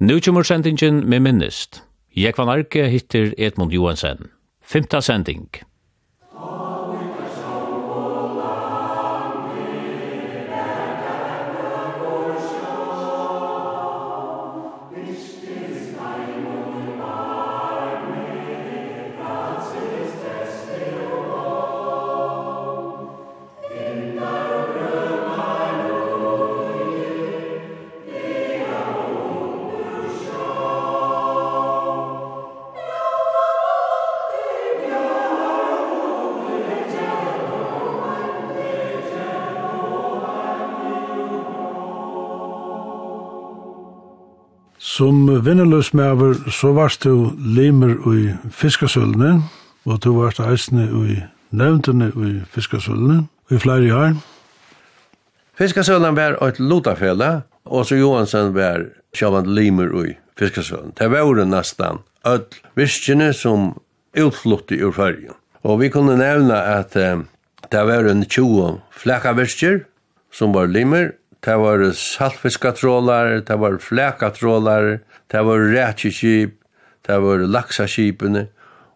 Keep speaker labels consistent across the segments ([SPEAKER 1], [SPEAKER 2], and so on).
[SPEAKER 1] Nu kommer sendingen med minnist. Jeg van Arke hittir Edmund Johansen. Fymta sending.
[SPEAKER 2] vinnerløs medover, så varst du limer i fiskasølene, og du varst eisne i nevntene i fiskasølene, i flere år.
[SPEAKER 3] Fiskasølene var et lotafelle, og så Johansen var sjåvand limer i fiskasølene. Det var nesten et virkene som utflutti ur fargen. Og vi kunne nevne at eh, det var en 20 flakka som var limer, det var saltfiskatrålar, det var flekatrålar, det var rætjeskip, det var laksaskipene,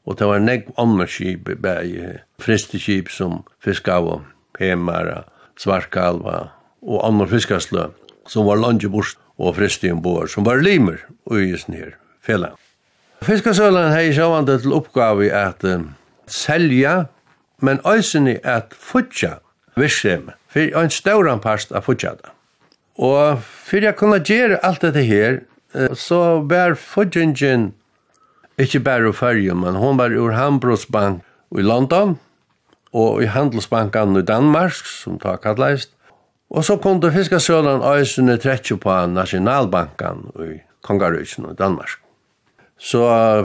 [SPEAKER 3] og det var negv bæg, fristeskip som fiskav, hemara, svarkalva og andre fiskaslø, som var landjebors og fristi ombord, som var limer i isen her, fela. Fiskasølan hei sjåvande til oppgave at uh, selja, men òsini at futja virksemi, for ein stauran part av futja. Og for jeg kunne gjøre alt dette her, så var Fudgingen ikke bare ur Førje, men hun var ur Hambrosbank i London, og i Handelsbanken i Danmark, som tar kattleist. Og så kom det fiskasølen Øysene trettje på Nasjonalbanken i Kongarøysen i Danmark. Så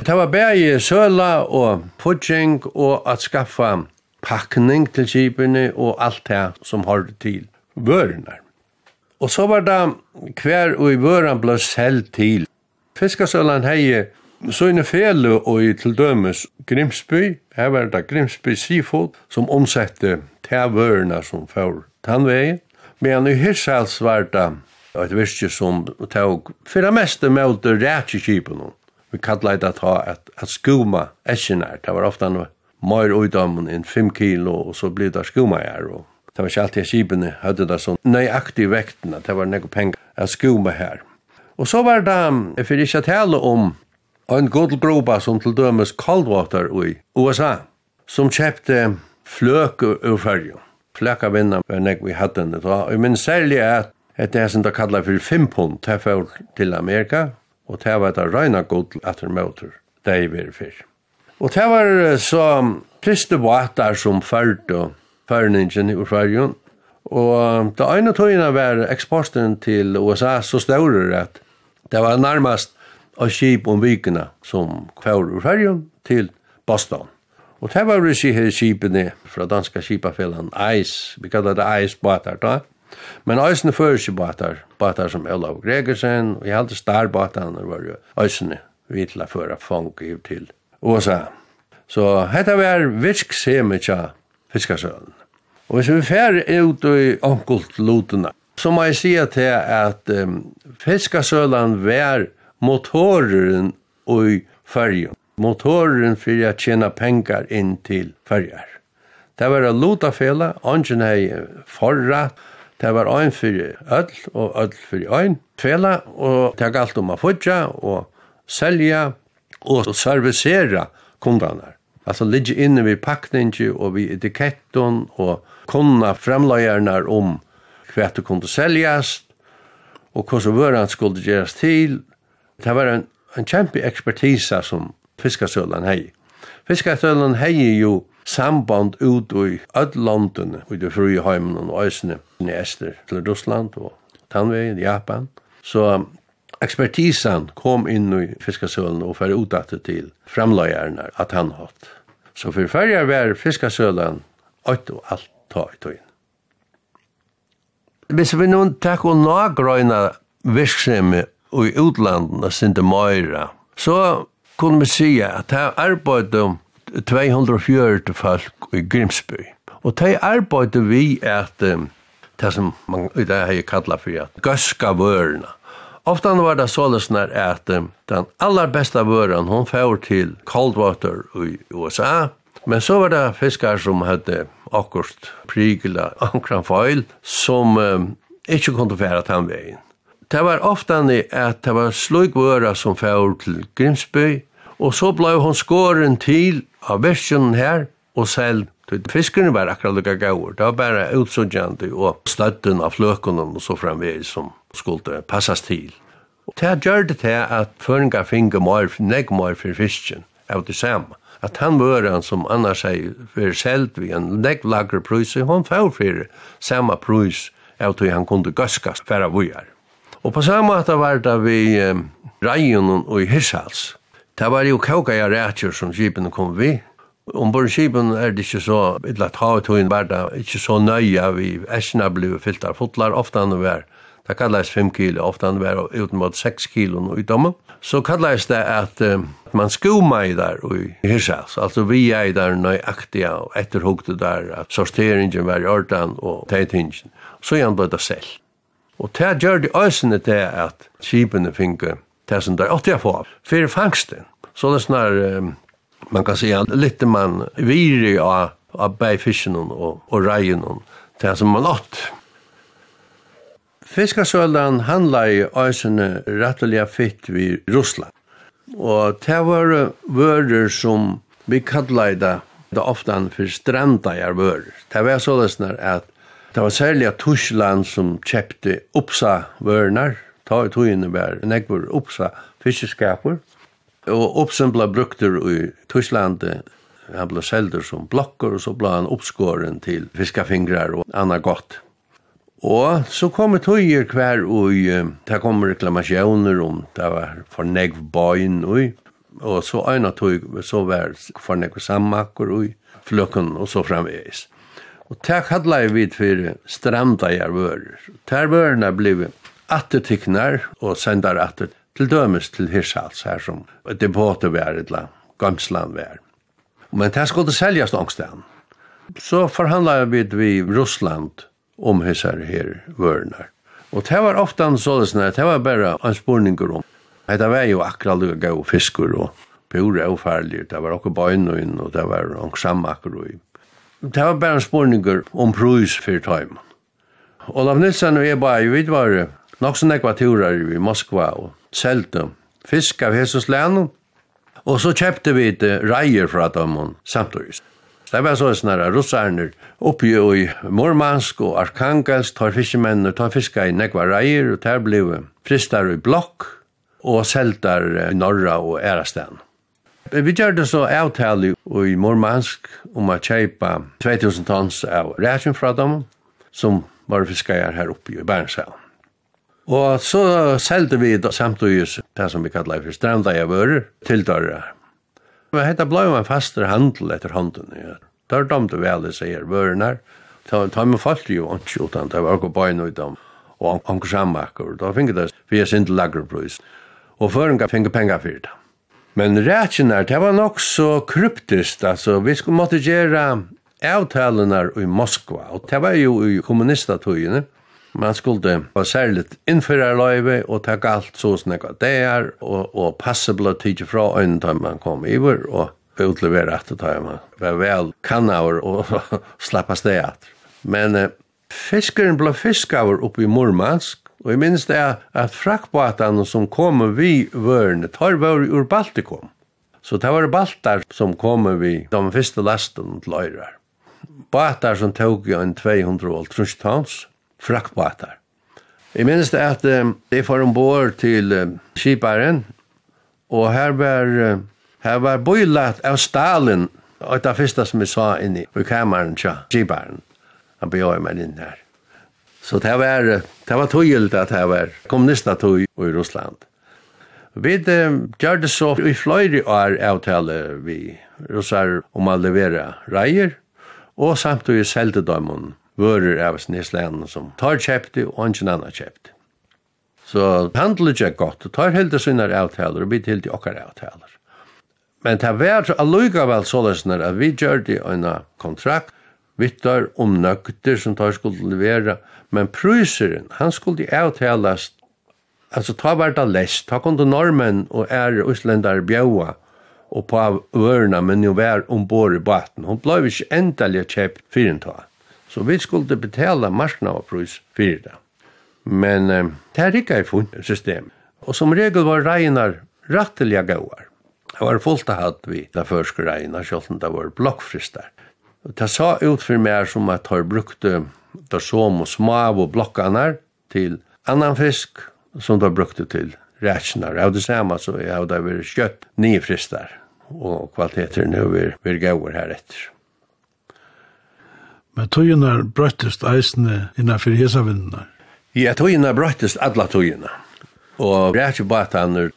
[SPEAKER 3] det var bare søla og putjing og at skaffa pakning til kipene og alt det som har til vørene. Og så var det hver og i vøren ble selv til. Fiskasølan så inne Fele og i til dømes Grimsby, her var det Grimsby Seafood, som omsette tævørene som får tannveien. Men i Hirsals var det et virke som tog for det meste med rætjekipen. Vi kallet det ta at, at skuma eskinær. Det var ofte noe mer utdømmen enn 5 kilo, og så blir det skuma her. Og Det var ikke alltid skibene hadde det sånn nøyaktig vektene, det var noen penger å skjome her. Og så var det, jeg får ikke tale om, en god gruppe som til dømes Coldwater i USA, som kjøpte fløk ur fyrju. Fløk av vinnan var nek vi hadde det da. Og min særlig er at det er som det kallar for 5 pund, det var til Amerika, og det var det røyna god etter møter, det er vi fyr. Og det var så triste vater som fyrte førningen ur Sverige. Og det ene tøyene var eksporten til USA så større at det var nærmest av skip om vikene som kvar ur Sverige til Boston. Og det var rysig her skipene fra danska skipafellen Ice, vi kallar det Ice båtar da. Men Icene fører båtar, båtar som Olav Gregersen, og jeg halte starbåtarne var jo Icene vitla føra fang til USA. Så hetta var virksemikja fiskasølen. Og hvis vi fer ut i onkelt lotene, så må jeg si til at um, fiskasølan var motoren i färgen. Motoren fyrir at tjena pengar inn til fyrjar. Det var a lotafela, ongen hei forra, det var ein fyrir öll og öll fyrir ein fela, og det galt om a fudja og selja og servisera kundanar. Altså ligge inne vid pakningi og vi etiketten og kunna fremleiernar om hva det kunne seljast og hva som vøran skulle gjeras til. Det var en, en kjempe ekspertisa som fiskasølan hei. Fiskasølan hei jo samband ut i ödlandene, i det frie heimen og øsene, i Ester til Russland og Tanvei Japan. Så Ekspertisan kom inn i fiskasølen og fyrir utdatte til framløyerne at han hatt. Så for fyrir var fiskasølen ått og alt ta i tøyen. Hvis vi nå takk og nagrøyna virksomhet og i utlandet sinde Møyra, så kunne vi si at her arbeidde 240 folk i Grimsby. Og de arbeidde vi at det som man i dag har kallat for at gøska vørna. Oftan var det således när att den allra bästa vören hon får till Coldwater i USA. Men så var det fiskar som hade akkurat prigla ankran foil som um, inte kunde färra den vägen. Det var ofta ni att det var slugvöra som får till Grimsby och så blev hon skåren till av versionen här och selv Fiskarna var akkurat lukka gaur. Det var bara utsuggjande og støtten av fløkonen og så framveg som skulle passas til. Og det gjør det til at føringar finner mer, negg mer for fisken av det samme. At han vøren som annars er for selv vi en negg lagre prøys, han får for samme prøys av det han kunde gøskast for av vujar. Og på samme måte var det vi um, reien og i hirshals. Det var jo kauka jeg rætjer som skipene kom vi. Ombord skipen er det ikke så, illa tavet hun var det ikke så nøya vi ersina blei fyllt av fotlar, ofta han var det kallades 5 kilo, ofta han var ut mot 6 kilo i dommen. Så kallades det at um, man skoma i der i hirsas, altså vi er i der nøyaktiga og etterhugte der, at sorteringen var i ordan og teitingen. Så igjen ble det selv. Og det gjør det øsene til at skipene finke det som der åtte jeg få av, for fangsten. Så det er snar, um, man kan si at litt man virer av, av bæg og, og reien, det som man åtte Fiskasøldan handla i æsene rettelig fitt vi Russland. Og det var vörer som vi kallar i det, det oftan for stranda er vører. Det var sånn at det var særlig at Tushland som kjøpte uppsa vørnar, ta i togene var nekvur oppsa fiskeskapur, og oppsen ble brukter i Tushland, han ble selder som blokker, og så ble han oppskåren til fiskafingrar og anna godt. Og så kom det tøyer hver, og det kom reklamasjoner om det var for negv bøyen, og, og så øyne tøy, så var for negv sammakker, og fløkken, og så framveis. Og det hadde jeg vidt for stranda vører. Der vørene ble attetikner, og sender attet til dømes til Hirshals, her som depotet var, eller Gamsland var. Men det skulle selges noen sted. Så forhandlet jeg vidt vi Russland, om hesar her vørnar. Og det var ofta en sånn, det var bare en spurninger om. Det var jo akkurat lukka gau fiskur og pura og farlig. Det var okkur bøyn og inn og det var ongsam akkur og Det var bare en spurninger om prus for tøym. Olav Nilsen og jeg bare, vi var nok som nekva turar i Moskva og selte fisk av Jesus län. Og så kjøpte vi et reier fra dem samtidig. Det var sånn sånne russarner oppi i Murmansk og Arkangelsk, tar fiskemennene, tar fiska i nekva reier, og der ble fristar i blokk, og seltar i norra og ærastan. Vi gjør det så avtale i Murmansk om å kjøpe 2000 tons av ræsjen fra dem, som var fiskar her oppi i Bernshavn. Og så selte vi samtidig det som vi kallar for stranda i vører til dørre Men hetta blei en fastur handel etter handen, ja. Der damte vel i seg vørenar, ta med falt jo ikke utan, det var akkur bøyne ut dem, og anker sammakker, da finner det er sint lagerbrus, og føringa finner penga fyrir det. Men rætjenar, det var nok så kryptisk, altså, vi skulle måtte gjøre avtalenar i Moskva, og det var jo i kommunistatøyene, man skulle ha særligt innføre løyve og ta galt så snakka er, og, og passable tidsi fra øynene da man kom iver og utlevere at det er man var vel kannaver og slappa sted Men eh, fiskeren ble fiskaver oppe i Murmansk og jeg minns det at frakkbåtene som kom vi vørne tar var ur Baltikum. Så det var baltar som kom vi de første lasten til Øyrar. Båtar som tog en 200 tons fraktbåtar. Jeg minnes det at de får ombord til skiparen, og her var, her var bøylat av Stalin, og det første som jeg sa inn i kameran til skiparen. Han bjør meg inn her. Så det var, det var tøyelt at det var kommunista-tøy i Russland. Vi gjør det så i fløyre år avtale vi russar om å levere reier, og samtidig selte dem vörer av sneslænen som tar kjepti og ingen annan kjepti. Så handlet ikke godt, og tar helt sine avtaler og blir til de okkar avtaler. Men det var allikevel sålesner at vi gjør det en kontrakt, vittar om nøkter som tar skulle levera, men pryseren, han skulle avtales, altså ta var det lest, ta kom til normen og er uslendar bjaua, og på av ørna, men jo vær ombord i baten. Hun blei ikke endelig kjept fyrintaet. Så vi skulle betala marknadsprys fyrir det. Men eh, det er ikke et funnet system. Og som regel var regnar rattelige gauar. Det var fullt av hatt vi da første regnar, selv om det var blokkfristar. Det sa ut for meg som at har brukt det som og smav og blokkanar til annan fisk som de brukte til rætsnar. Og det samme så er det vært kjøtt nye fristar og kvaliteter nu er, vi gauar her etter.
[SPEAKER 2] Men tøyene brøttest eisene innenfor hesavinnar.
[SPEAKER 3] Ja, tøyene brøttest alla tøyene. Og rækjebataner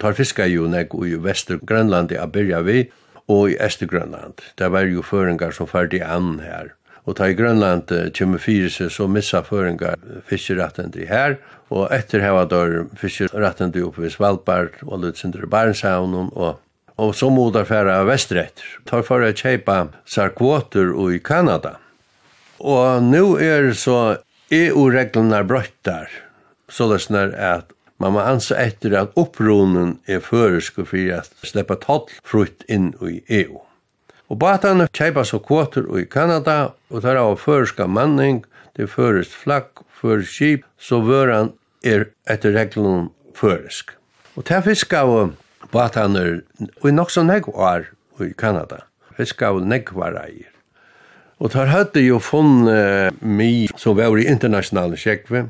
[SPEAKER 3] tar fiska jo nek i Vestergrønland i Aberja vi, og i Estergrønland. Det var jo føringar som ferdig an her. Og ta i Grønland kjemme fire seg, så missa føringar fiskeretten her, og etter heva dør fiskeretten oppe ved Svalbard og Lutsindre Barentshavn og Og så modar færa vestrett. vestretter. Tar for å kjeipa sarkvoter i Kanada Og nu er så EU-reglerna brøttar, så løsner at man må anse etter at oppronen er føresk for at sleppa toll frutt inn i EU. Og batane kjeipa så kvoter i Kanada, og tar av føreska manning, det førest flagg, førest skip, så vøran er etter reglene føresk. Og til fiska av bataner, og i nokso negvar i Kanada, fiska av negvareier. Og tar hadde jo funnet mi som var i internasjonale sjekve,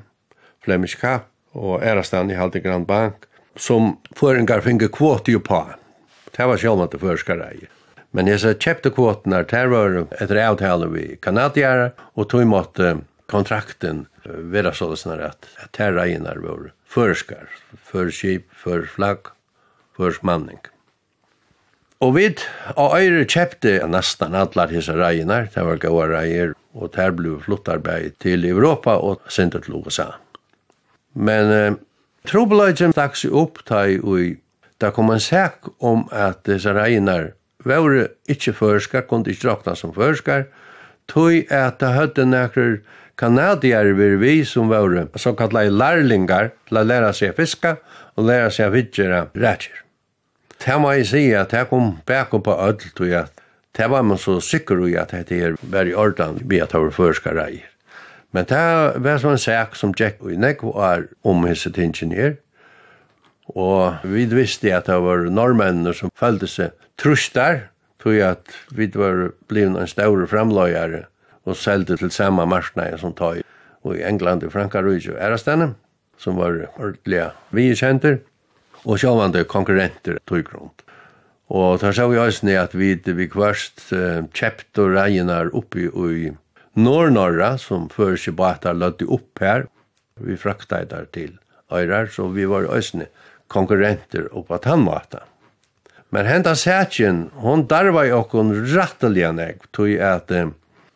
[SPEAKER 3] Flemish Cup og Erastan i Halte Grand Bank, som føringar finge kvot jo på. Det var det til førskareie. Men jeg sa kjepte kvoten her, det var etter avtale vi kanadiere, og tog måtte kontrakten være sånn at terreinar var førskar, førskip, førflagg, førsmanning. Og vi og øyre kjøpte nesten alle disse reiene, det var gode reier, og der ble flottarbeid til Europa og sendt til USA. Men eh, trobelagen stakk seg opp da i Da kom en sak om at disse reiene var ikke førskar, kunne ikke råkna som førskar, tog at det hadde nekker kanadier vir vi som var såkallade lærlingar til å lære seg fiska og lære seg vidgjere rætjer det må jeg si at jeg kom bak på ødel, tog jeg, det var man så sikker i at det er bare i orden vi at jeg var førskar reier. Men det var sånn sak som Jack og Nekv var om hisse ingeniør, og vi visste at det var normennene som følte seg trustar, tog at vi var blivna en større framløyare og selte til samme marsnei som tog og i England og Frankarøy og Ærastene, som var ordentlige vi kjenter og sjåvande konkurrenter tog grunn. Og tar sa vi også at vi, vi kvørst uh, kjept og regner oppi i Norrnorra, som før seg båtar lødde opp her. Vi frakta der til Øyrar, så vi var òsne konkurrenter oppa tannmata. Men henda sætjen, hon darva i okkon ratteliga nek, tog at uh,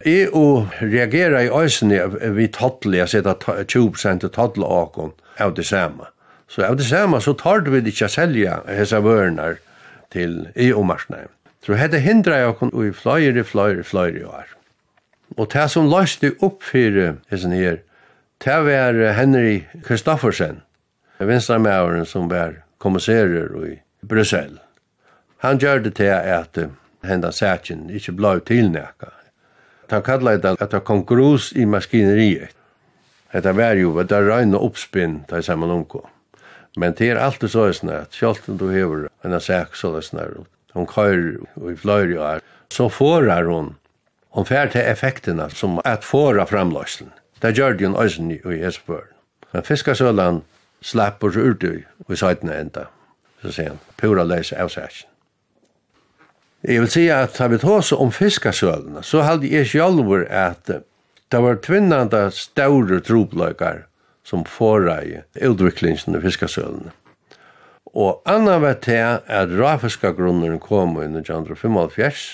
[SPEAKER 3] Jeg og reagerer i òsne vi tattelig, jeg sitter 20% tattelig okkon av det samme. Så av det samme så tar vi ikke å selge hese vørene til i omarsene. Så dette hindrer jeg kun i flere, flere, flere år. Og det som løste opp for hese her, det var Henry Kristoffersen, venstremæveren som var kommisserer i Brussel. Han gjør det til at henda sætjen ikke blei tilnækka. Han kallet det at det kom grus i maskineriet. Det var jo, det var røyne oppspinn, det er sammen omkom. Men det er alltid så sånn at selv om du hever en sak så det sånn at hon køyr i fløyre jo er, så forar hun hon fær til effektene som at fora framløslen. Det gjør det jo en øysen i Esbjørn. Men fiskasølan slapper seg ut i søytene enda, så sier han, pura leise av sæsjen. Jeg vil si at har vi tås om fiskasølene, så hadde jeg sjølver at det var tvinnende større trobløkar som foreie utviklingen i fiskasølene. Og anna vet jeg at rafiskagrunneren kom i 1975,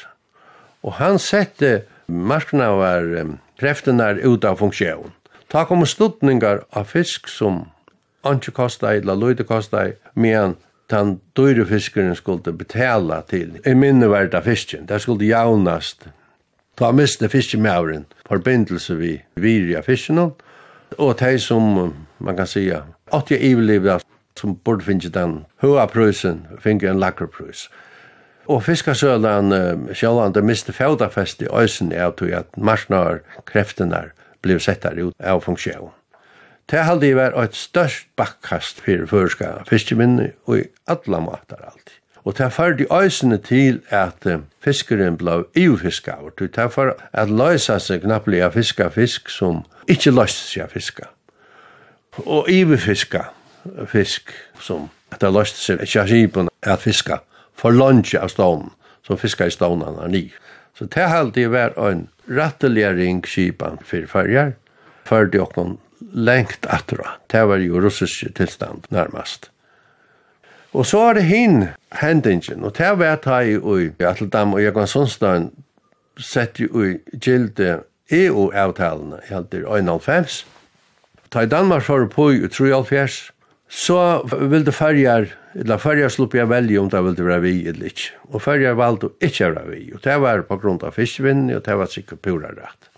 [SPEAKER 3] og han sette markna var um, kreftene ut av funksjon. Ta kom studningar av fisk som ikke kostet, eller løyde kostet, men den dyre fiskeren skulle betala til i minneverda fisken. Det skulle jaunast. Ta miste fiskemauren, forbindelse vi virja fisken, og de som, man kan säga, att jag överlevde som borde finna den höga pröjsen, finna en lackre pröjs. Og fiskasølan uh, sjálvande miste fældafest i øysen er tog at marsnar kreftenar blev settar ut av funksjon. Det halde var et størst bakkast for førska fiskeminni og i alla matar alltid. Og det ferdig eisene til at fiskeren blei iufiskaver, det er for at løysa seg knapplig av fiska fisk som ikkje løysa seg av fiska. Og iufiska fisk som at det løysa seg ikkje av skipen at fiska for lunge av stånen, som fiska i stånen er ny. Så det er alltid vært en ratteligering for fyrir fyrir fyrir fyrir fyrir lengt atra. Det var jo russisk tilstand nærmast. Og så er det hin hendingen, og det har vært her i ui, Atledam og Jekvann Sundstein sett jo i gilde EU-avtalene, i alt 1,5. Ta i Danmark for på i 3,5, så ville færger, eller færger slupp jeg velge om det ville være vi eller ikke. Og færger valgte ikke være vi, og det var på grunn av fiskvinn, og det var sikkert pura rett.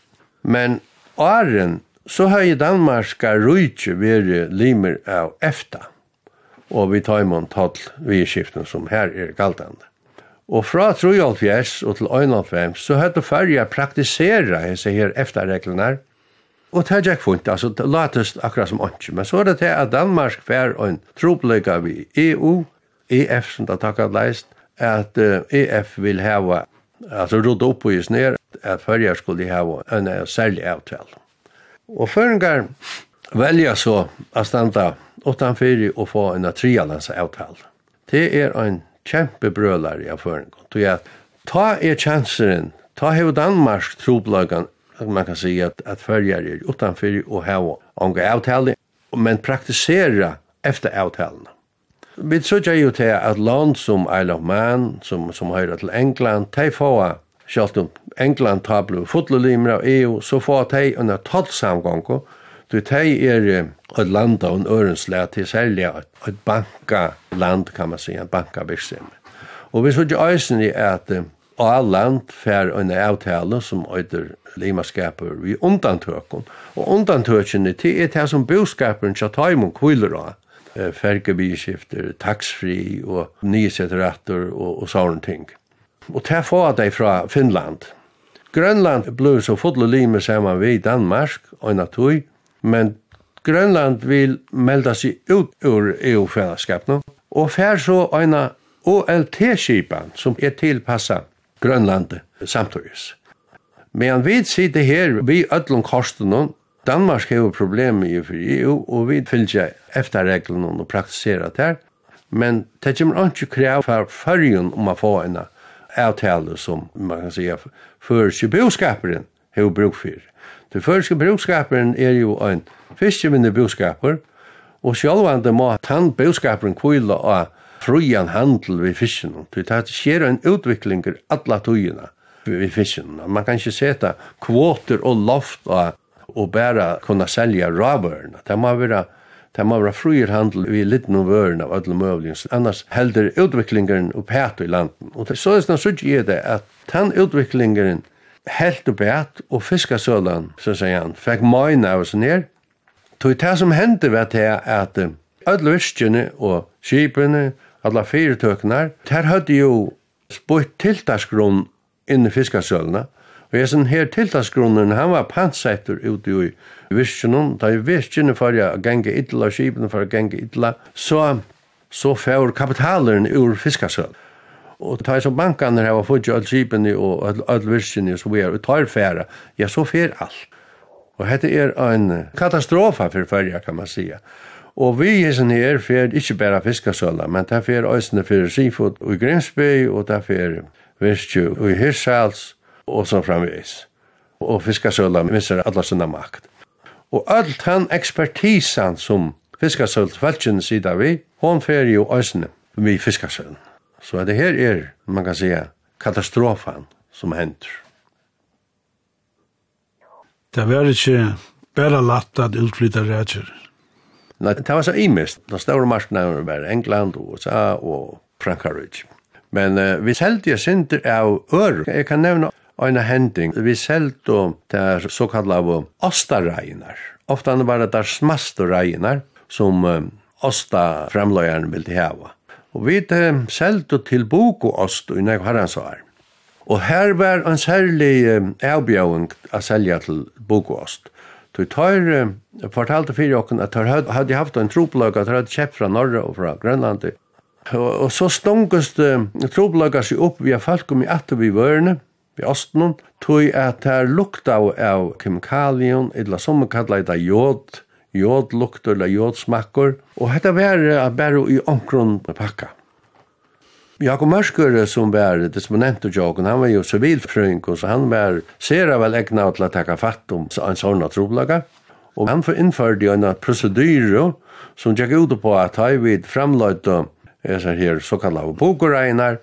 [SPEAKER 3] Men åren, så har i Danmarska rujtje vært limer av EFTA og vi tar imot tall vidskiften som her er galtande. Og fra 3,5 og til 1,5 så hadde færja praktisera hese her efterreglene Og det er ikke funnet, altså det latest akkurat som ikke, men så er det til at Danmark fær en troplegga vi EU, EF som det takket leist, at uh, EF vil hava, altså rodde opp og gis ned, at førja skulle hava en særlig avtal. Og føringar velja så a standa utanfyrir og få en trialans avtal. Det er en kjempe brølar i avføringen. Du ta er chansen, ta hev Danmark troblagan, man kan säga att att följa er utanför och ha onga avtal men praktisera efter avtalen. Vi sørger ju till at land som Isle of Man, som, som høyre till England, de får, selv om England tar blod fotlelimere av EU, så får de under tolv samgånger, Du tei er et land av en ørenslæg til særlig et banka land, kan man si, en banka virksomhet. Og vi så ikke øysen i at all land fer en avtale som øyder limaskaper vi undantøkken. Og undantøkken er til det som boskaperen tja taimon kviler av. Fergebyskifter, taksfri og nyseteratter og, og sånne ting. Og det får jeg fra Finland. Grønland ble så fodle limer sammen vi i Danmark og natøy, men Grønland vil melda seg ut ur EU-fellesskapet, og fær så øyna OLT-skipan som er tilpassa Grønland samtidig. Men vi sitter her, vi ødlom korsten, Danmark har problemer i for EU, og vi fylgjer efter reglene og praktiserer det her, men det kommer ikke krav for førjen om å få en avtale som man kan si for boskaperen har bruk for. Det første brukskaperen er jo en fiskevinne brukskaper, og sjálvande må tann brukskaperen kvile av frujan handel vi fisken. Det skjer en utvikling i alla tøyene vi fisken. Man kan ikke seta kvoter og loft og, og bare kunne selja råvørene. Det må være Det må være fruer handel vi litt noen vøren av alle møvlings, annars helder utviklingen opp hæt i landen. Og så er det sånn at den utviklingen helt og bæt, og fiskasølan, så sier han, fikk møyne av oss ned. Tog det som hendte var det at alle virkene og skipene, alle fyretøkene, der hadde jo spurt tiltaksgrunn inni fiskasølene, og jeg sånn her tiltaksgrunnen, han var pansetter ute i virkene, da i virkene for å genge ytla, skipene for å genge ytla, så, så får kapitalen ur fiskasølen. Og ta som her var fått alle skipene og all virkene og så videre, og tar færa, ja, så fer alt. Og dette er en katastrofa for fyrja, kan man sige. Og vi hesen her fer ikke bare fiskasøla, men det fer øysene for seafood i Grimsby, og det fer virkje i Hirsals, og så framvis. Og fiskasøla misser alla sinna makt. Og all han ekspertisan som fiskasølt feltjen sida vi, hon fer jo øysene vi fiskasølen. Så det her er, man kan säga, katastrofan som hender.
[SPEAKER 2] Det var ikke bare latt at utflytta rætjer.
[SPEAKER 3] Nei, det var så imest. De store marskene var England og USA og Frankrike. Men uh, vi selte jeg synder av ør. Jeg kan nevne en hending. Vi selte det såkalla av Ostareinar. Ofta var det der smaste reinar som um, Osta framløyeren ville hava. Og vi selte til Bokost i Nek Haransar. Og her var en særlig avbjøring å selge til Bokost. Så vi tar, fortalte fyrir okken at de hadde haft en troplaga, at de hadde kjøpt fra Norra og fra Grønland. Og, så stungast troplaga seg opp via falkum i atter vi vørene, vi osten, tog at her lukta av kemikalion, eller som man kallar det jod, jodlukter eller jodsmakker, og dette var bare i omkron pakka. Jakob Mørskøre som var disponent og jokken, han var jo sivilfrøyng, så han var sera vel egna til å takke fatt om en sånn troblaga. Og han innførte en prosedyr som gikk ut på at ha vid framløyte her såkallade bokoregnar,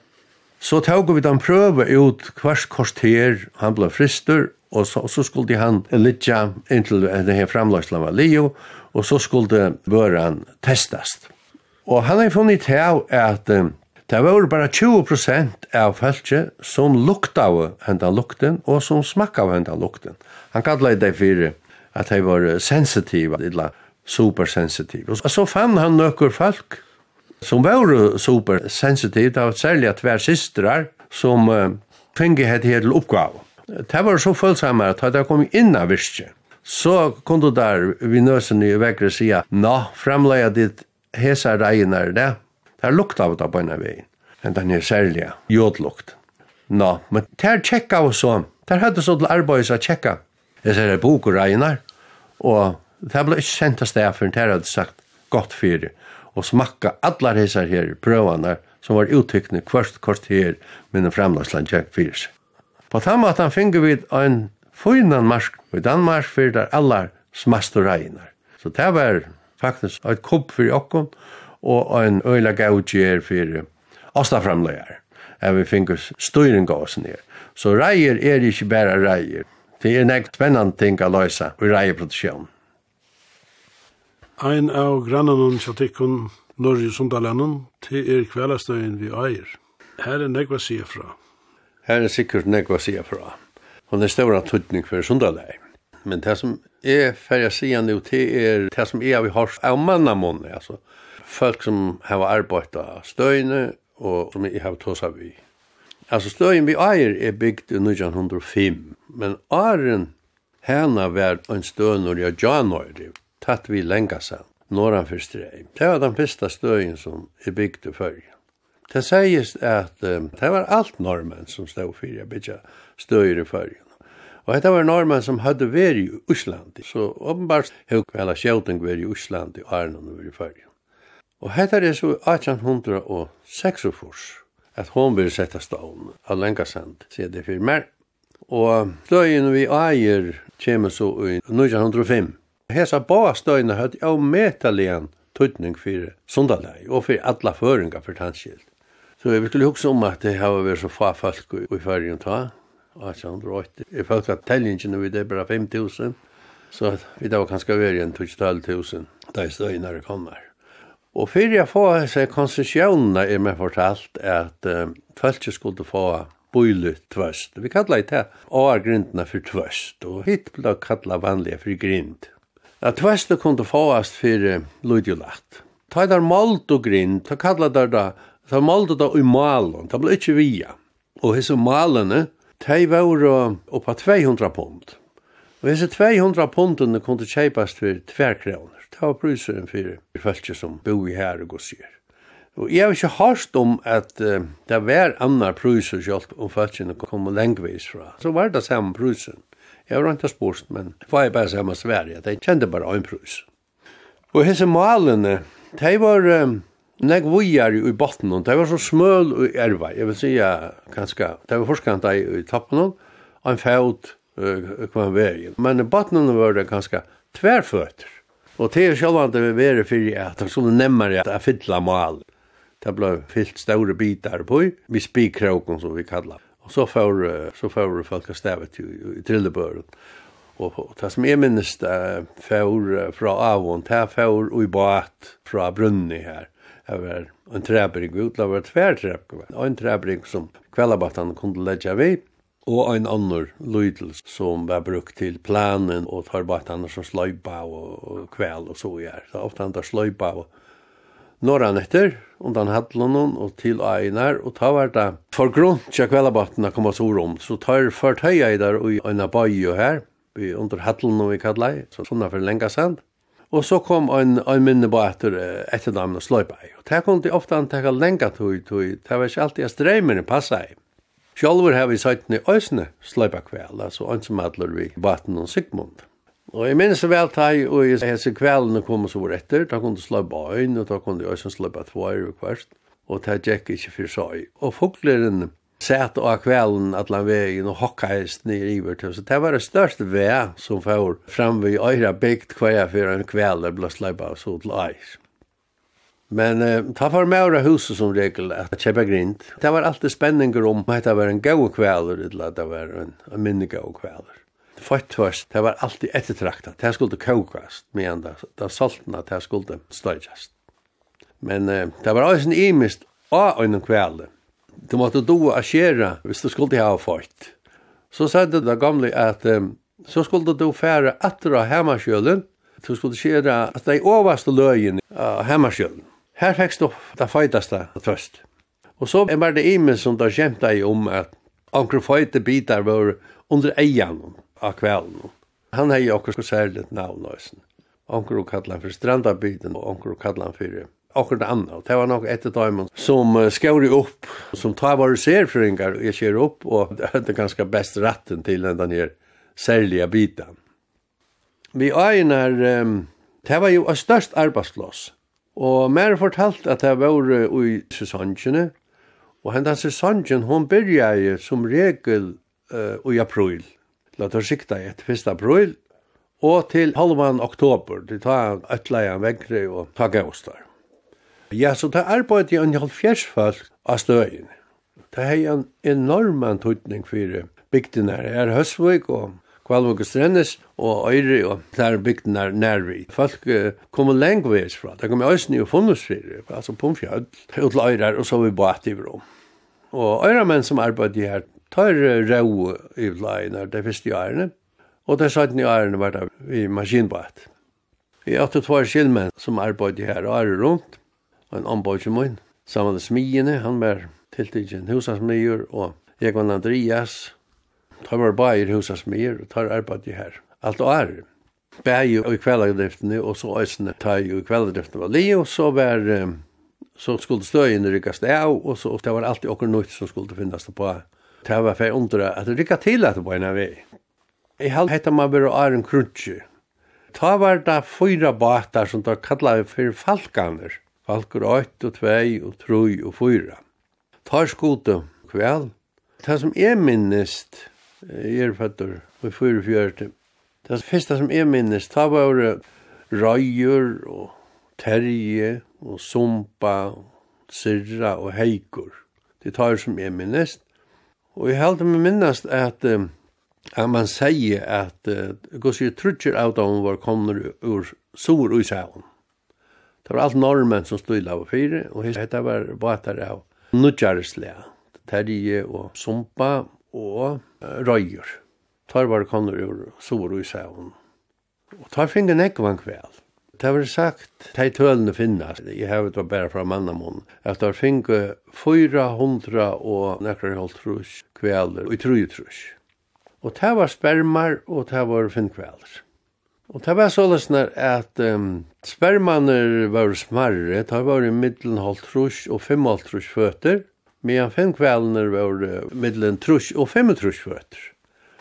[SPEAKER 3] så tog vi den prøve ut hvers kvarter, han ble frister, og så, så skulle han litja inntil det her framlagslan var Leo, og så skulle børan testast. Og han har funnet til at det var bara 20% av feltje som lukta av hendan lukten og som smakka av hendan lukten. Han kallade det for at de var sensitive, eller supersensitive. Og så fann han nøkker folk som var supersensitiv, det var særlig at hver systrar som uh, finge hette her til oppgave. Det var så fullsamma at jeg kom inn av virke, Så kunne du der vi nøsen i vekkere si at Nå, framleia ditt hesa er det. Det er lukt av det på en av veien. Men den er særlig jodlukt. Nå, men det er tjekka og så. Det er høyde så til arbeids å tjekka. Jeg ser det bok og reinar. Og det ble ikke sendt av sted for det hadde sagt godt fyrir. Og smakka allar hesa her prøvene som var uttykkende kvart kort her, men framlagsland tjekk fyrir seg. På den måten finner vi en fynan marsk i Danmark for der allar smaste regner. Så det var faktisk et kupp for okkom og en øyla gautjer for åstaframlegar. Jeg vi finner styring av oss ned. Så reier er ikke bare reier. Det er nekt spennende ting å løse i reierproduksjonen.
[SPEAKER 2] Ein av grannanum tjatikkun Norge Sundalenen til er kveldastøyen vi eier. Her er nekva sier fra.
[SPEAKER 3] Her er sikkert nekva sida fra. Og det er ståra tuttning for sundaleg. Men det som er færja sida nu til er det som er vi har av mannamåne, altså folk som har arbeidt støyne og som jeg har av vi. Altså støyen vi eier er bygd i 1905, men Aren hana var en støyne når jeg januari, tatt vi lenga sen, norran for streim. Det var den første støyen som er bygd i fyrje. Det sies at um, det var alt normen som stod for å bygge støyre i førjen. Og det var normen som hadde vært i Osland. Så åpenbart høy hela sjøten vært i Osland i Arnon og i førjen. Og det er så 1806 at hon vil sätta stån av lenga sent, sier det för mer. Og støyen vi eier kommer så i 1905. Hesa ba støyene hadde avmetaligen tøytning för sundaleg og för alla føringar för tanskilt. Så jeg vil huske om at det har vært så få folk i ferien ta, 1880. Jeg følte at tellingene vi det bare 5.000, så vi da var kanskje vært igjen 12.000, da jeg stod inn her kommer. Og før jeg får seg konsesjonene er meg fortalt at um, folk skulle få bøyle tvøst. Vi kallar det her årgrindene for tvøst, og hit ble kallet vanlige for grind. At tvøstet kunne fåast for uh, lydjulagt. Ta der malt og grind, ta kallar der da Så målte det i malen, det ble ikke via. Og hese malene, de var oppa 200 pund. Og hese 200 pundene kunne kjeipas for tverkreoner. Det var pruseren for følge som bo i her og gossier. Og jeg har ikke hørt om at uh, det var andre pruser selv om følgene kom lengvis fra. Så var det samme prusen. Jeg har ikke spørst, men det var bare samme Sverige. De kjente bare en prus. Og hese malene, de var... Um, nek vujar i botten, det var så smøl og erva, jeg vil sige, kanskje, det var forskant i toppen, og en fæut uh, kvann vei. Men i botten var det kanskje tverføtter. Og det er sjølvande vi veri fyrir at det skulle nemmare at fylla mal. Det ble fyllt store bitar på, vi spikkroken som vi kallar. Og så får, så får folk stavet i, i trillebøren. Og det som jeg minnes det får fra avån, det får i båt fra brunni her. Det var en træbrygg vi det var tvær og En træbrygg som kvellabattan kunde leggja vi, og en annan lydel som var brukt til planen og tarbattaner som sløypa og kvel og så gjør. Så ofte han tar sløypa og norran etter, undan hadlonen og til einar, og ta var det for grunn til kvellabattene kom oss orom, så tar ført høya i der og i en bøy her, vi under hadlonen vi kallar, så sånne for lenga sand. Og så kom en, en minne på etter etter damen og sløypa i. Og det kom de ofte antaka lenga tog, tog, det var ikke alltid at streimene passa i. Sjolver har vi sagt i Øsne sløypa kvæl, altså en vi baten og Sigmund. Og jeg minnes vel teg, og jeg hese kvelene kom så var etter, da kunne sløypa øyn, og da kunne de Øsne sløypa tvær og kvart, og det gikk ikke for seg. Og fugleren sett av kvelden at la veien og hokkaist nir i vårt hus. Det var det største vei som får fram vi øyra bygd hver for en kveld det ble sleipa så til eis. Men uh, ta for meg huset som regel at kjøpe grint. Det var alltid spenninger om at det var en gau kvelder eller at det var en, en minne gau kvelder. først, det var alltid ettertraktet. Det skulle kåkast, men det, det solgte at det skulle støyjast. Men uh, det var også en imist av en kvelder du måtte do a skjera hvis du skulle ha fått. Så sa det da gamle at um, så skulle du fære atra hemmaskjølen, du skulle skjera at de overste løyen av hemmaskjølen. Her fikk du det feitaste først. Og så var det imen som da kjemte jeg om at anker feite bitar var under eian av kvelden. Han hei okkur særligt navn, anker og kallan for strandabiten og anker og kallan for akkur det andre. Det var nok etter timen som skjører opp, som tar bare serfrøyngar og skjer opp, og det er ganske best retten til den her særlige biten. Vi øyner, um, det var jo størst arbeidsplass, og mer fortalt at det var i sesongene, og hendan sesongen, hun byrja som regel uh, i april, la oss sikta i et 1. april, og til halvan oktober, det tar ætla i en og ta gavstar. Ja, så det arbeidde jeg en halvfjers folk av støyen. Det er en enorm antutning for bygdene her. Er Høsvøk og Kvalvøk og Strennes og Øyre og der bygden her nærvi. Folk uh, kommer lengveis fra. Det kommer Øsne og Fondesfyrer, altså Pumfjød, og til Øyre og så vi bort i Vrom. Og Øyre menn som arbeidde her tar rau i Vlaina det første årene, og det satt i årene var det i maskinbåt. Vi har hatt tvær skilmenn som arbeidde her og er rundt, en ombøyde min. Sammen med smiene, han var tiltidgen husasmier, og jeg var Andreas, tar var bare husasmier, og tar arbeid her. Alt og er. Bæg og i kveldagdriftene, og så øsene tar jo i kveldagdriftene var li, og så var så skulle støyene rykkes det av, og så det var alltid okkur nytt som skulle finnes det på. Det var for jeg undra at det rykket til at det var en av vei. Jeg hadde hette meg bare Arjen Krutje. Ta var det fyra båtar som da kallar for falkaner falkur 8 og 2 og 3 og 4. Tar skote kvæl. Det som er minnest, er fattur fyrir 44. Det fyrsta som er minnest, ta var røyur og terje og sumpa, syrra og heikur. Det tar som er minnest. Og jeg heldur meg minnast at at man sier at uh, gos jeg trutjer av da var kommer ur sur og sævn. Det var alt normen som stod av fire, og dette var båtar av nudjarslega, terje og sumpa og røyer. Tar var konur ur sår og sævn. Og tar fingen ekvann kvæl. Det var sagt, de tølene finnes, jeg har vært bare fra mannamon, at der finge 400 og nekker holdt trus kvæler, og i truj trus. Og det var spermar, og det var finn kvæler. Og det var så løsner at um, spermaner var smarre, det var i middelen halvt trus og fem halvt trus føtter, medan fem kvelner var uh, middelen trus og fem trus føtter.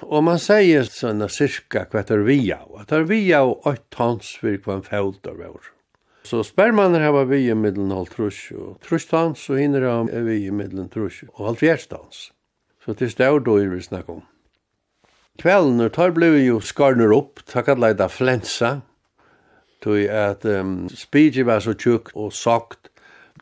[SPEAKER 3] Og man sier sånne cirka hva er vi av, at det er vi av åtte tons for hva en fælt av vår. Så spermaner har vi i middelen halv trus og trus tons, og hinner har vi i middelen trus og halvt fjert tons. Så det er stål vi snakker om. Kvelden, tar blev jo skarner opp, takk at leida flensa, tog at um, spidje var så tjukt og sagt,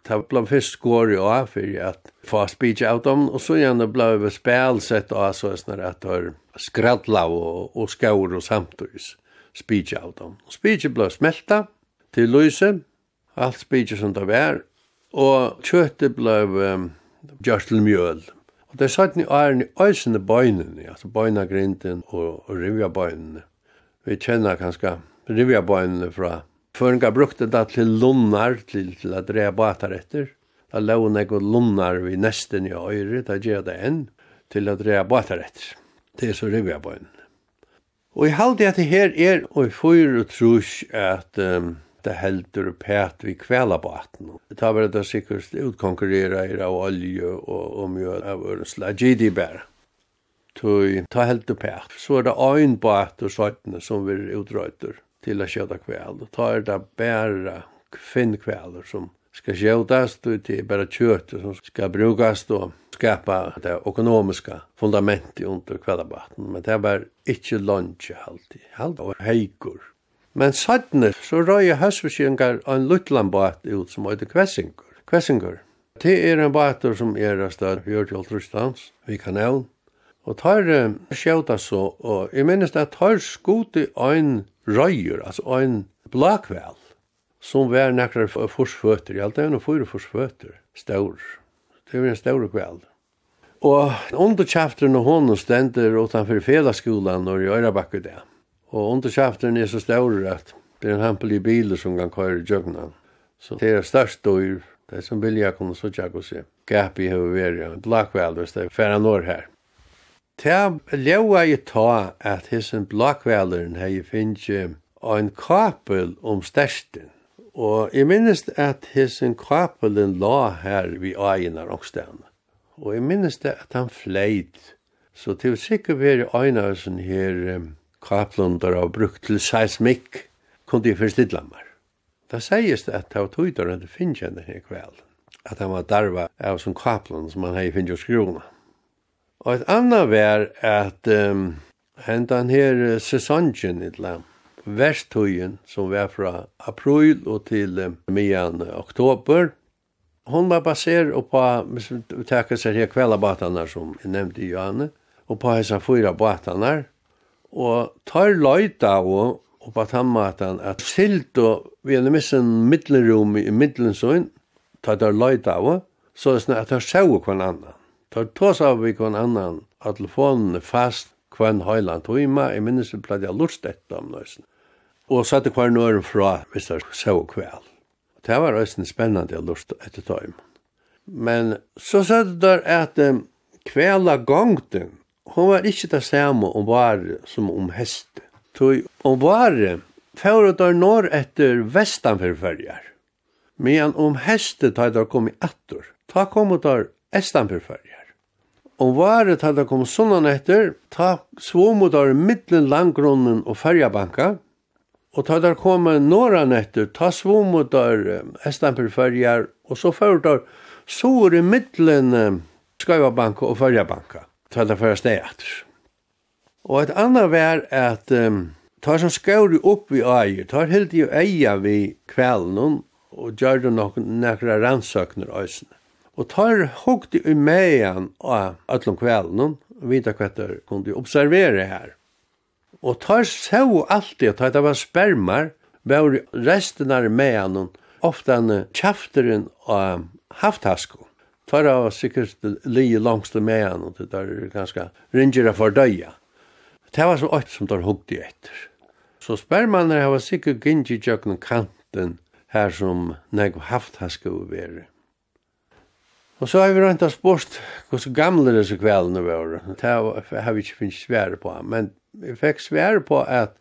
[SPEAKER 3] ta blant fyrst går jo av for at få speech av dem, og så gjerne ble vi spelsett av så sånn at det skradla og, og skaur og samtidig speech av dem. speech ble smelta til lyse, alt speech som det var, og kjøttet ble um, gjørt til mjøl. Og det er satt ni æren i øysene bøynene, altså bøynagrinden og, og rivjabøynene. Vi kjenner kanskje rivjabøynene fra Føringa brukte det til lunnar, til, til å dreie batar etter. Da lån jeg og lunnar vi nesten i øyre, da gjør det enn, til å dreie batar etter. Det er så rivjabøynene. Og jeg halde at det her er, og jeg får trus at um, det heldur pæt vi kvæla på atten. det sikkert utkonkurrera i av olje og og jo av ørensla GD bæra. Tøy, ta heldur pæt. Så er det ein bæt og søytene som vi utrøyter til å kjøta kvæl. Ta er det bæra finn kvæler som skal kjøtast og til bæra kjøtt som skal brukast og skapa det økonomiska fundamentet under kvelabaten. Men det er bare ikke lunch alltid. Halt og heikur Men sattne så røy høsviskingar en luttlan båt ut som heter Kvessingur. Kvessingur. Det er en båter som er av stad Hjørtjol Trustans, vi kan nevn. Og tar skjøta så, og jeg minnes at tar skoti ein røyer, altså ein blakvel, som var nekkar forsføtter, i alt det er noen fyra forsføtter, staur. Det var en staur kvel. Og under kjafteren og hånden stender utanfor felaskolan og i Øyrabakku det. Og undersjaften er så stor at det er en hempel i biler som kan køyre djøgna. Så det er størst dyr, det som vilja kunne så tjekk å se. Gapi hever veri, en blakvel, hvis det er færa når her. Ta leua i ta at hissen blakveleren hei finnje en kapel om størsten. Og jeg minnes at hissen kapelen la her vi aginar ångstene. Og jeg minnes at han fleit. Så til sikkert veri øynhausen her, um, kaplundar av brukt til seismikk, kunne de forstidla meg. Da sies at det var tøyder enn det finnes henne her kveld, at han var darva av som kaplund som han hei finnes hos. Og et annet var at um, hentan her sesongen i lam, verstøyen som var fra april og til um, mian oktober, hon var baser og på vi takkar seg her kveldabatanar som jeg nevnte i Johanne, og på hessa fyra batanar, Og tar løyta og, og på tammatan at silt og vi er missen middelrum i middelsøyn, tar tar løyta og, så er det at tar sjau kvann annan. Tar tås av vi kvann annan, at telefonen er fast kvann høyland tøyma, jeg minnes vi platt jeg lurt dette om nøysen. Og satte kvar nøyren fra, hvis det er sjau kvæl. Det var også spennende jeg lurt etter tøyma. Men så satt der at um, kvela gongten, Hon var ikkje det samme om vare som om heste. Tog om vare fyrir der norr etter vestanfyrfyrjar. Men om heste tar der kom i attor. Ta kom der estanfyrfyrjar. Om vare tar der kom sunnan etter, ta svom der middelen langgrunnen og fyrjabanka. Og ta der kom norran etter, ta svom der estanfyrfyrjar. Og så fyrir der sår i middelen skøyvabanka og fyrjabanka til det første etter. Og et annet var at um, tar som skåri upp i eier, tar helt i eia vi kvelden og gjør det nok nekra rannsøkner øysene. Og tar hukte i meian av øtlom kvelden, vita hva der kunne observere her. Og tar så alltid at det var spermar, var resten av meian ofta kjafteren av haftasko tar av sikkert li langs med han, og det er ganske ringere for døya. Det var så åkt som der hugde etter. Så spermaner var sikkert gynnsi tjøkken kanten her som nek haft ha sko være. Og så har vi rønt av sport hos gamle disse kveldene var. Det har vi ikke finnst svære på, men vi fikk svære på at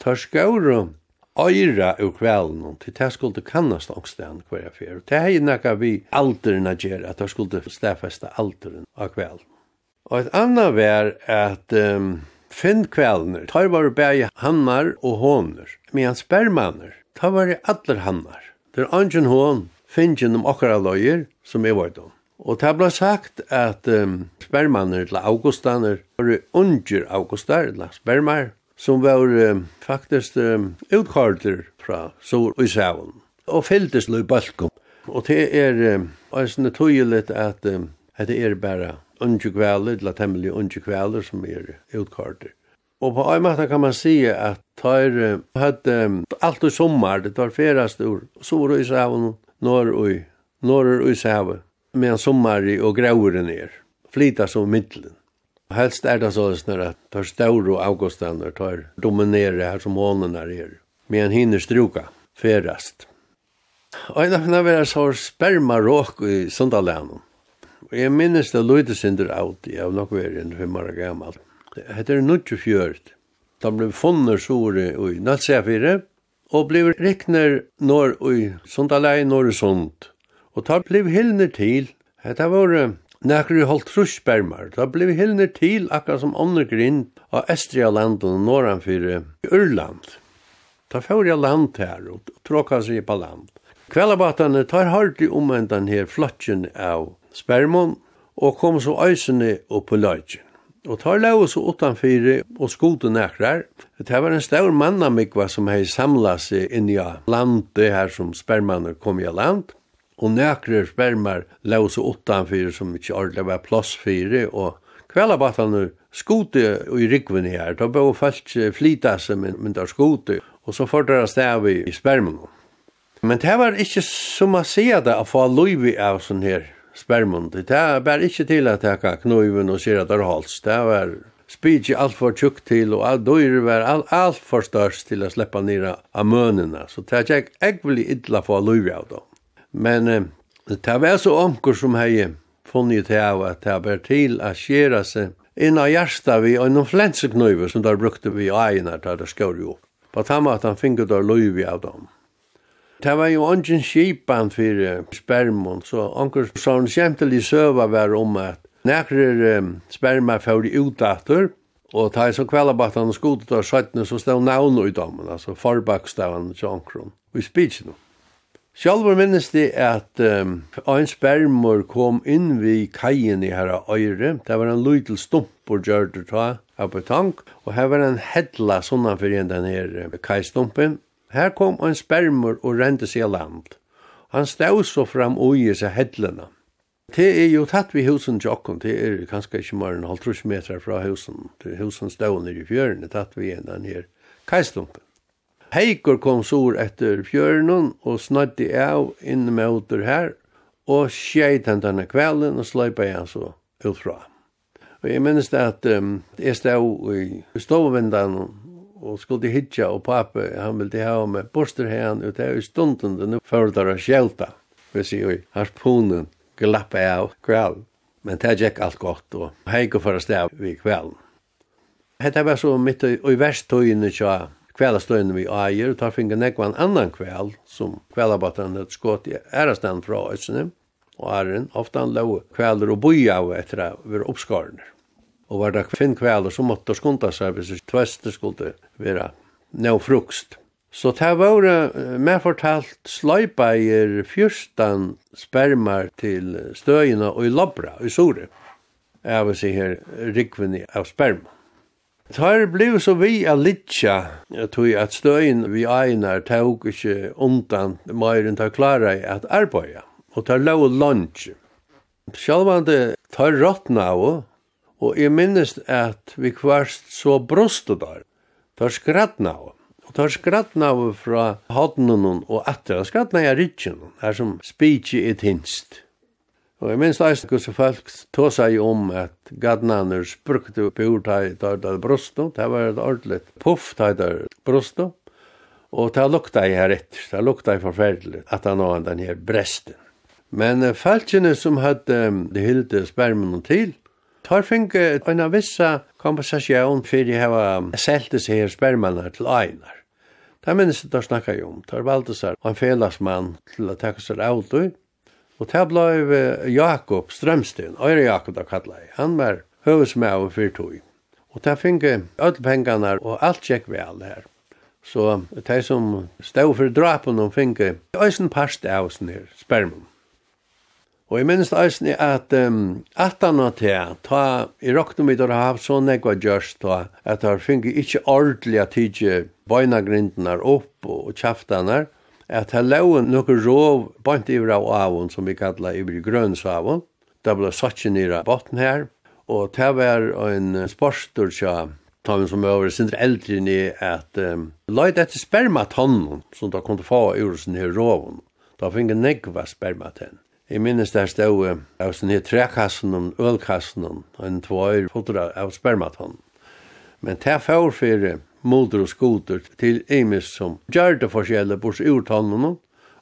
[SPEAKER 3] tar skaurum øyra ur kvælen, til det skulle kannast ångsten hver jeg fer. Det er nekka vi alderen a gjer, at det skulle stafesta alderen av kvelden. Og et anna var at um, finn kvælener, tar var bæg hannar og håner, medan spermaner, tar var allar hannar. Det er angen hån, finnjen om okkara løyer, som er vart om. Og det ble sagt at um, spermaner til augustaner var unger augustar, eller spermar, som var um, faktisk um, utkarter fra Sor og Isavn, og fylltes løy balkom. Og det er um, eisne tøyelig at, um, det er bare undjukvæler, eller temmelig undjukvæler som er utkarter. Og på en måte kan man si at tar hadde um, alt i sommar, det var ferast ur sår og ishavn, norr og norr og ishavn, medan sommer og grauren er, flyta som middelen. Helst er det sånn at tar Stauro Augustaner tar dominerer her som hånden er her. Men en hinner struka, ferast. Og en av henne var så spermaråk i Sundalænen. Og jeg minnes det løyde synder av det, jeg har nok vært enn fem år gammel. Det heter Nudge Fjørt. De ble funnet sore i Natsefire, og ble rikner når i Sundalæg, når i Sund. Og tar ble hyllner til. Det var Nekker i holdt trusbermar, da blei hilner til akkurat som ånder grind av Estria landen norranfyrir i Ørland. Da fyrir jeg land her og tråka seg på land. Kvellabatane tar hardt i omendan her flotjen av spermon og kom så øysene opp på løgjen. Og tar lau så utanfyrir og skote nekrar. Det var en stor mannamikva som hei samla seg inn i landet her som spermaner kom i land og nøkre spermar lausa utanfyr som ikkje ordentlig var plass fyrir, og kvellabattene skote i rikven her, da bør folk flyta seg med, med der skote, og så får dere stav i, i spermen. Men det var ikke som man sier det, å få løyvi av sånn her spermen. Det var bare ikke til at jeg kan knoiven og sier at det er hals. Det var spidje alt for tjukk til, og all døyre var alt, alt for størst til å slippe nira av mønene. Så det er ikke ekvelig idla få løyvi av det. Men eh, det var så omkur som hei funnet til av at det var til å skjere seg inn av hjertet vi og noen flenseknøyver som der brukte vi eierne til det skjør jo. På samme at han finner der løyve av dem. Det var jo ungen skipan for spermon, så onker sånn kjentelig søva var om at nekrer um, sperma fyrir utdater, og ta i så kvellabattan og skodet av skjøttene så stod navn i dommen, altså forbakstavan til onkron, og i spitsen. Sjálfur minnist det at um, ein spermor kom inn vi kajen i herra øyre. Det var en lytel stump og gjørte ta av tank og her var en hedla sånnan fyrir enn den her kajstumpen. Her kom ein spermur og rente seg land. Han stod så fram og i seg hedlena. Det er jo tatt vi husen til okken, det er kanskje ikke mer enn halvtrus meter fra husen. Det husen stod nere i fjøren, det tatt vi enn den her kajstumpen. Heikur kom sur etter fjørnen og snadde av inn med åter her, og skjeit han denne kvelden og sløypa jeg så utfra. Og jeg minnes det at um, jeg stod i stovendan og skulle hitja, og pape, han ville ha med borster hen, ut her i stunden det nå fører å skjelta, vil si, og harpunen glappa av kvelden. Men det gikk alt godt, og heikur for å stav vi kvelden. Hetta var så mitt i, i versttøyene tja, kvelastøyne vi eier, og tar finne nekva en annan kvel, som kvelabatteren et skått i ærestan fra Øtsene, og æren, ofta han lå kveler og boja av etter å være oppskarner. Og var det finn kveler som måtte skunta seg hvis det tveste skulle være nev frukst. Så det var med fortalt sløypeier fyrstan spermar til støyene og i labra, i sore. Jeg vil si her, rikvinni av sperma. Tar bliv så vi a litja, jeg tog at støyen vi einar tåg ikkje undan meiren ta klara i at arbeida, og tar lau lunch. Sjalvande tar rottna av, og jeg minnest at vi kvarst så brostu der, tar skratna av, og tar skratna av fra hodnunun og atter, skratna av ritjen, her som speechi i tinst. Og jeg minns leist så folk tog seg om at gadnaner sprukte bur der det brostet. Det var et ordentlig puff der det brostet. Og det lukta jeg her etter. Det lukta jeg forferdelig at han har den her bresten. Men falskene som hadde det hilde spermen til, tar finke en av vissa kompensasjon for de hava selte seg her spermene til einar. Det minnes det da snakka jeg om. Tar valgte seg en felasmann til å takke seg av det Og det ble Jakob Strømstein, Øyre Jakob da kallet jeg. Han var høvesmæven for fyrtøy. Og det fikk alle pengene, og alt gikk vel her. Så de som stod for drapen, og fikk øysen parst av oss nere, spermen. Og jeg minnes eisen er at um, at han var til, ta i råkne mitt og hav så nekva gjørst, ta at han finner ikke ordentlig at tidje bøyna grindenar opp og, kjaftene kjaftanar, at her lau nokkur rov bant yvir av avon, som vi kallar yvir grønnsavon. Det ble satsi nira botten her, og det var en sporstur tja, ta vi som over sindre eldre ni, at um, leit etter spermatonnen, som da kunne få ur sin her rovon. Da finge negva spermatonnen. Jeg minnes der stod av sin her trekassen og ølkassen, og en tvær fotra av spermatonnen. Men det var for moder og skoter til Emis som gjør det forskjellig bors urtannene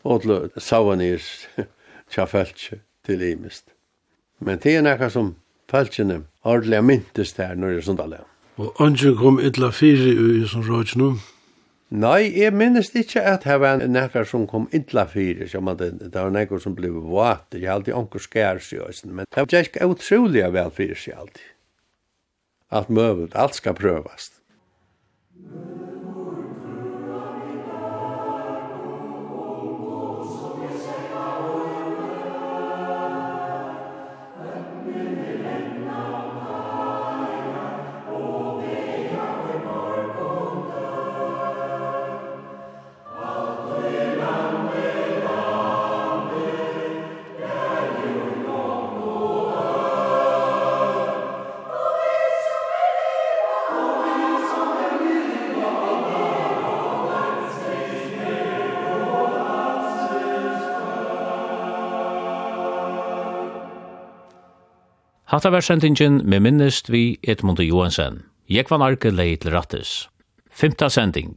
[SPEAKER 3] og til Savanis tja feltje til Emis. Men det er nekka som feltjene ordelig myntes der når det er sånt alle.
[SPEAKER 2] Og ønsken kom ytla fire i som råd nå?
[SPEAKER 3] Nei, jeg minnes ikke at det var nekka som kom illa fire, som at det var nekka som ble våt, jeg alltid anker skær seg, men det var ikke utrolig vel fire seg alltid. Alt møvet, alt skal prøvast. Amen.
[SPEAKER 1] Hatta var sendingen med minnest vi Edmund Johansen. Jeg var narke leid til rattes. Fymta sending.